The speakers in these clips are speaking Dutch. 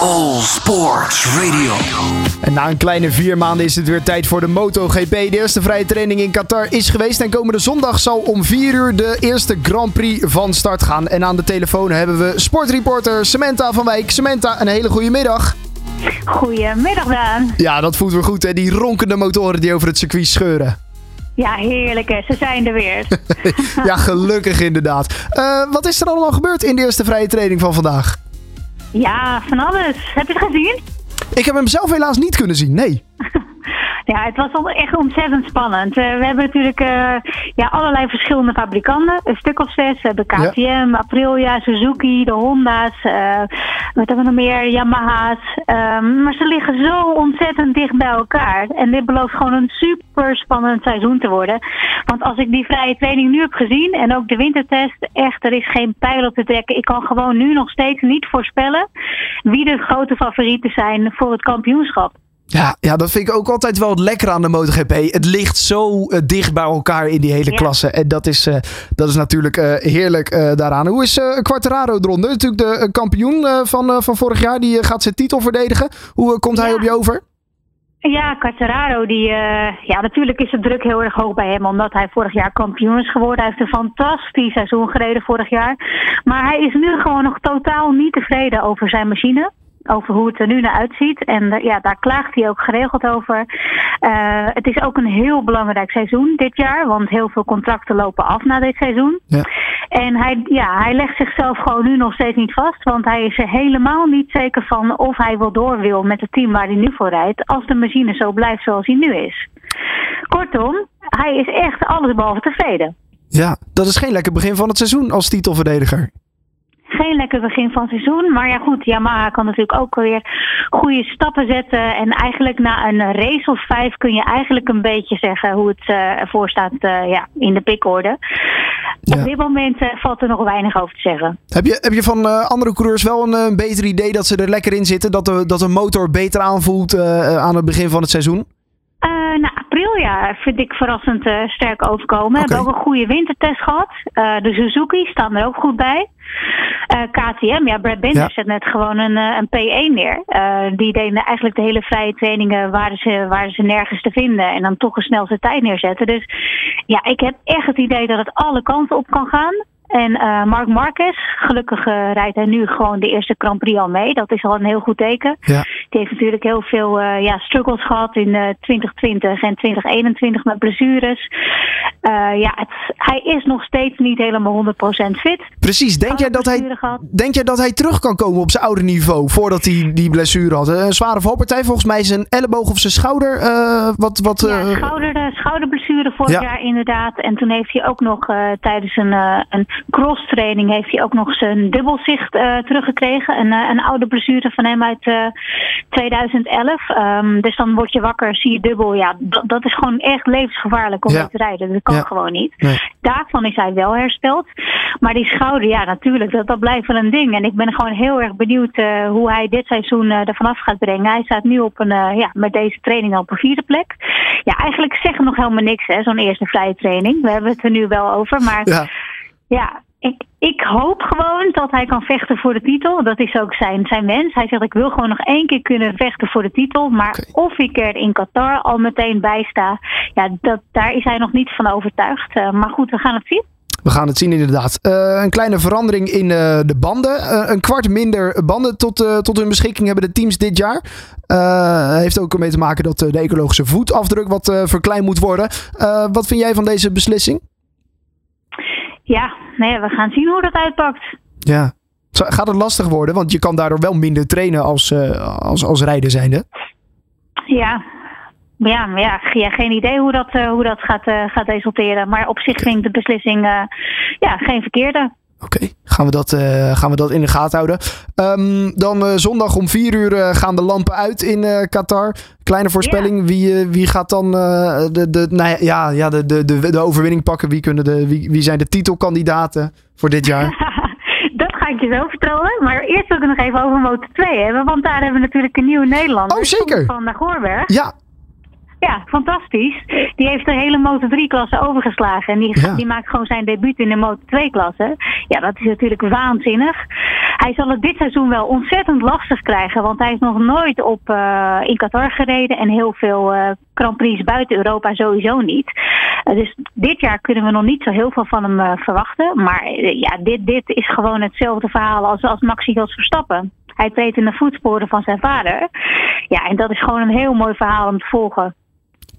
All Sports Radio. En na een kleine vier maanden is het weer tijd voor de MotoGP. De eerste vrije training in Qatar is geweest. En komende zondag zal om 4 uur de eerste Grand Prix van start gaan. En aan de telefoon hebben we sportreporter Samantha van Wijk. Samantha, een hele goede middag. Goedemiddag Daan. Ja, dat voelt weer goed hè. Die ronkende motoren die over het circuit scheuren. Ja, heerlijk hè. Ze zijn er weer. ja, gelukkig inderdaad. Uh, wat is er allemaal gebeurd in de eerste vrije training van vandaag? Ja, van alles. Heb je het gezien? Ik heb hem zelf helaas niet kunnen zien, nee. Ja, het was echt ontzettend spannend. Uh, we hebben natuurlijk uh, ja, allerlei verschillende fabrikanten. Een stuk of zes. We hebben KTM, ja. Aprilia, Suzuki, de Honda's. Uh, wat hebben we nog meer? Yamaha's. Um, maar ze liggen zo ontzettend dicht bij elkaar. En dit belooft gewoon een super spannend seizoen te worden. Want als ik die vrije training nu heb gezien en ook de wintertest, echt, er is geen pijl op te trekken. Ik kan gewoon nu nog steeds niet voorspellen wie de grote favorieten zijn voor het kampioenschap. Ja, ja, dat vind ik ook altijd wel het lekker aan de MotoGP. Het ligt zo uh, dicht bij elkaar in die hele ja. klasse. En dat is, uh, dat is natuurlijk uh, heerlijk daaraan. Hoe is Quartararo eronder? Natuurlijk de kampioen van, van vorig jaar. Die gaat zijn titel verdedigen. Hoe komt hij ja. op je over? Ja, Quartararo, die, ja, natuurlijk is de druk heel erg hoog bij hem, omdat hij vorig jaar kampioen is geworden. Hij heeft een fantastisch seizoen gereden vorig jaar. Maar hij is nu gewoon nog totaal niet tevreden over zijn machine over hoe het er nu naar uitziet. En uh, ja, daar klaagt hij ook geregeld over. Uh, het is ook een heel belangrijk seizoen dit jaar, want heel veel contracten lopen af na dit seizoen. Ja. En hij, ja, hij legt zichzelf gewoon nu nog steeds niet vast, want hij is er helemaal niet zeker van of hij wel door wil met het team waar hij nu voor rijdt, als de machine zo blijft zoals hij nu is. Kortom, hij is echt allesbehalve tevreden. Ja, dat is geen lekker begin van het seizoen als titelverdediger geen lekker begin van seizoen. Maar ja goed, Yamaha kan natuurlijk ook weer goede stappen zetten. En eigenlijk na een race of vijf kun je eigenlijk een beetje zeggen hoe het uh, ervoor staat uh, ja, in de pickorde. Ja. Op dit moment uh, valt er nog weinig over te zeggen. Heb je, heb je van andere coureurs wel een, een, beter idee dat ze er lekker in zitten? Dat de, dat de motor beter aanvoelt aan het begin van het seizoen? Aprilia vind ik verrassend uh, sterk overkomen. Okay. Hebben ook een goede wintertest gehad. Uh, de Suzuki staan er ook goed bij. KTM, ja, Brad Binder ja. zet net gewoon een, een P1 neer. die deden eigenlijk de hele vrije trainingen waren ze, waren ze nergens te vinden. En dan toch een snelste tijd neerzetten. Dus ja, ik heb echt het idee dat het alle kanten op kan gaan. En uh, Mark Marquez, gelukkig uh, rijdt hij nu gewoon de eerste Grand Prix al mee. Dat is al een heel goed teken. Ja. Die heeft natuurlijk heel veel uh, ja, struggles gehad in 2020 en 2021 met blessures. ja, het, hij is nog steeds niet helemaal 100% fit. Precies. Denk jij, dat hij, denk jij dat hij terug kan komen op zijn oude niveau voordat hij die blessure had? Een zware valpartij, volgens mij zijn elleboog of zijn schouder. wat, wat, ja, schouder, schouderblessure vorig Ja. jaar inderdaad. En toen heeft hij ook nog tijdens een, een cross training heeft hij ook nog zijn dubbelzicht teruggekregen. Een, een oude blessure van hem uit 2011. Um, dus dan word je wakker, zie je dubbel. Ja, dat, dat is gewoon echt levensgevaarlijk om Ja. te rijden. Dat kan Ja. gewoon niet. Nee. Daarvan is hij wel hersteld. Maar die schouder, ja natuurlijk, dat, dat blijft wel een ding. En ik ben gewoon heel erg benieuwd uh, hoe hij dit seizoen uh, ervan af gaat brengen. Hij staat nu op een, uh, ja, met deze training al op een vierde plek. Ja, eigenlijk zeggen nog helemaal niks, hè, zo'n eerste vrije training. We hebben het er nu wel over, maar Ja. ja, ik, ik hoop gewoon dat hij kan vechten voor de titel. Dat is ook zijn, zijn wens. Hij zegt, ik wil gewoon nog één keer kunnen vechten voor de titel. Maar of ik er in Qatar al meteen bij sta, ja, dat, daar is hij nog niet van overtuigd. Uh, maar goed, we gaan het zien. We gaan het zien inderdaad. Uh, een kleine verandering in uh, de banden. Uh, een kwart minder banden tot, tot hun beschikking hebben de teams dit jaar. Heeft ook ermee te maken dat de ecologische voetafdruk wat verkleind moet worden. Wat vind jij van deze beslissing? Ja, nee, we gaan zien hoe dat uitpakt. Ja. Gaat het lastig worden? Want je kan daardoor wel minder trainen als, uh, als, als rijder zijnde. Ja, ja, maar ja, ja, geen idee hoe dat, uh, hoe dat gaat, uh, gaat resulteren. Maar op zich vind ik de beslissing uh, ja, geen verkeerde. Oké, gaan, we dat, eh, gaan we dat in de gaten houden. Ehm, dan eh, zondag om 4 uur eh, gaan de lampen uit in Qatar. Kleine voorspelling, wie, wie gaat dan de, de, nou ja, ja, de, de, de, de overwinning pakken? Wie, kunnen de, wie, wie zijn de titelkandidaten voor dit jaar? dat ga ik je zo vertellen. Maar eerst wil ik het nog even over Motor 2 hebben. Want daar hebben we natuurlijk een nieuwe Nederlander. Oh, zeker. Van de Goorberg. Ja, Ja, fantastisch. Die heeft de hele Moto 3-klasse overgeslagen. En die, Ja. die maakt gewoon zijn debuut in de Moto 2-klasse. Ja, dat is natuurlijk waanzinnig. Hij zal het dit seizoen wel ontzettend lastig krijgen. Want hij is nog nooit op, eh, in Qatar gereden. En heel veel eh Grand Prix buiten Europa sowieso niet. Eh, dus dit jaar kunnen we nog niet zo heel veel van hem verwachten. Maar ja, dit, dit is gewoon hetzelfde verhaal als, als Maxi Jos Verstappen. Hij treedt in de voetsporen van zijn vader. Ja, en dat is gewoon een heel mooi verhaal om te volgen.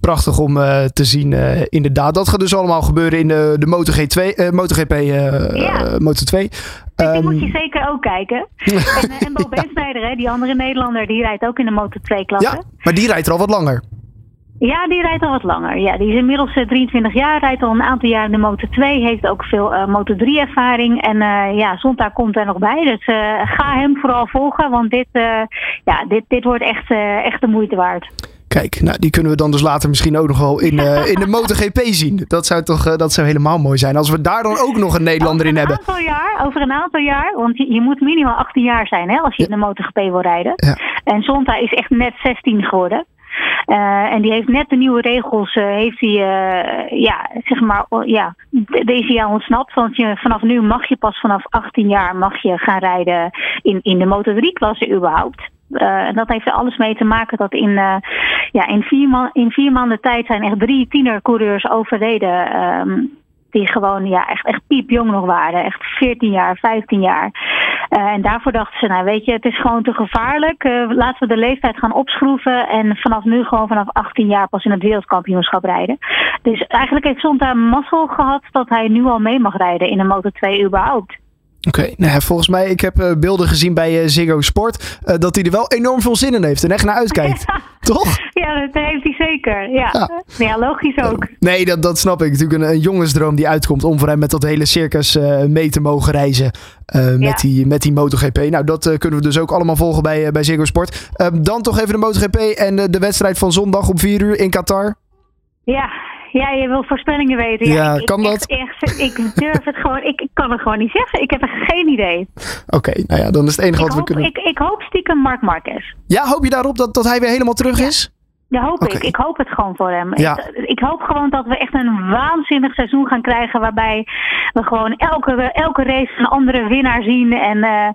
Prachtig om eh, te zien, eh, inderdaad. Dat gaat dus allemaal gebeuren in de, de MotoG2, eh, MotoGP Ja. eh, Moto2. Dus die Ehm, moet je zeker ook kijken. en, en Bo Bensnijder, hè, die andere Nederlander, die rijdt ook in de Moto 2-klasse. ja, maar die rijdt er al wat langer. Ja, die rijdt al wat langer. Ja, die is inmiddels eh, 23 jaar, rijdt al een aantal jaar in de Moto 2, heeft ook veel eh Moto 3 ervaring. En ja, Zonta komt er nog bij. Dus ga hem vooral volgen, want dit, ja, dit, dit wordt echt, echt de moeite waard. Kijk, nou, die kunnen we dan dus later misschien ook nog wel in, eh, in de MotoGP zien. Dat zou toch eh, dat zou helemaal mooi zijn. Als we daar dan ook nog een Nederlander in over een hebben. Aantal jaar, over een aantal jaar, want je, je moet minimaal 18 jaar zijn hè, als je in de MotoGP wil rijden. Ja. En Zonta is echt net 16 geworden. Eh, en die heeft net de nieuwe regels, heeft hij, ja, zeg maar, ja, de- deze jaar ontsnapt. Want je, vanaf nu mag je pas vanaf 18 jaar mag je gaan rijden in, in de Moto 3-klasse überhaupt. Eh, en dat heeft er alles mee te maken dat in, eh, ja, in, vier, in maanden tijd zijn echt drie tienercoureurs overleden. ehm, die gewoon ja, echt, echt piepjong nog waren. Echt 14 jaar, 15 jaar. Eh, en daarvoor dachten ze, nou weet je, het is gewoon te gevaarlijk. Eh, laten we de leeftijd gaan opschroeven. En vanaf nu gewoon vanaf 18 jaar pas in het wereldkampioenschap rijden. Dus eigenlijk heeft Zonta mazzel gehad dat hij nu al mee mag rijden in de Moto 2 überhaupt. Oké, nou ja, volgens mij, ik heb eh, beelden gezien bij eh, Ziggo Sport. eh, dat hij er wel enorm veel zin in heeft en echt naar uitkijkt. Toch? Ja, dat heeft hij zeker. Ja, Ja. ja. logisch ook. Nee, dat, dat snap ik. Natuurlijk een, een jongensdroom die uitkomt om voor hem met dat hele circus mee te mogen reizen. met, die, met die MotoGP. Nou, dat kunnen we dus ook allemaal volgen bij, bij Ziggo Sport. Dan toch even de MotoGP en de, de wedstrijd van zondag om 4 uur in Qatar. Ja. Ja, je wil voorspellingen weten. Ja, ik, kan ik, dat? Echt, echt, ik durf het gewoon, ik, ik kan het gewoon niet zeggen. Ik heb er geen idee. Oké, nou ja, dan is het enige Ik wat we kunnen... ik, ik hoop stiekem Mark Marquez. Ja, hoop je daarop dat, dat hij weer helemaal terug is? Ja, hoop ik. Ik hoop het gewoon voor hem. Ja. Ik, ik hoop gewoon dat we echt een waanzinnig seizoen gaan krijgen. Waarbij we gewoon elke, elke race een andere winnaar zien. En, eh,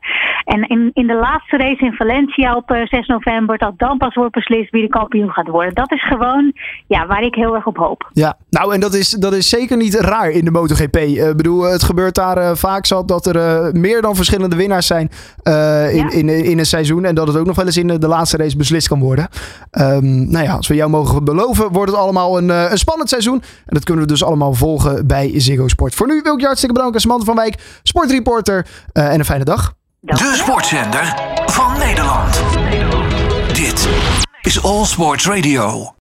en in, in de laatste race in Valencia op eh, 6 november. Dat dan pas wordt beslist wie de kampioen gaat worden. Dat is gewoon ja, waar ik heel erg op hoop. Ja, nou en dat is, dat is zeker niet raar in de MotoGP. Eh, Ik bedoel, het gebeurt daar eh, vaak zat dat er eh, meer dan verschillende winnaars zijn eh, in, Ja. in, in een seizoen. En dat het ook nog wel eens in de, de laatste race beslist kan worden. Ehm, nou ja, als we jou mogen beloven, wordt het allemaal een, eh, een spannend seizoen. En dat kunnen we dus allemaal volgen bij Ziggo Sport. Voor nu wil ik je hartstikke bedanken, Samantha van Wijk, sportreporter. eh, en een fijne dag. De sportzender van Nederland. Dit is All Sports Radio.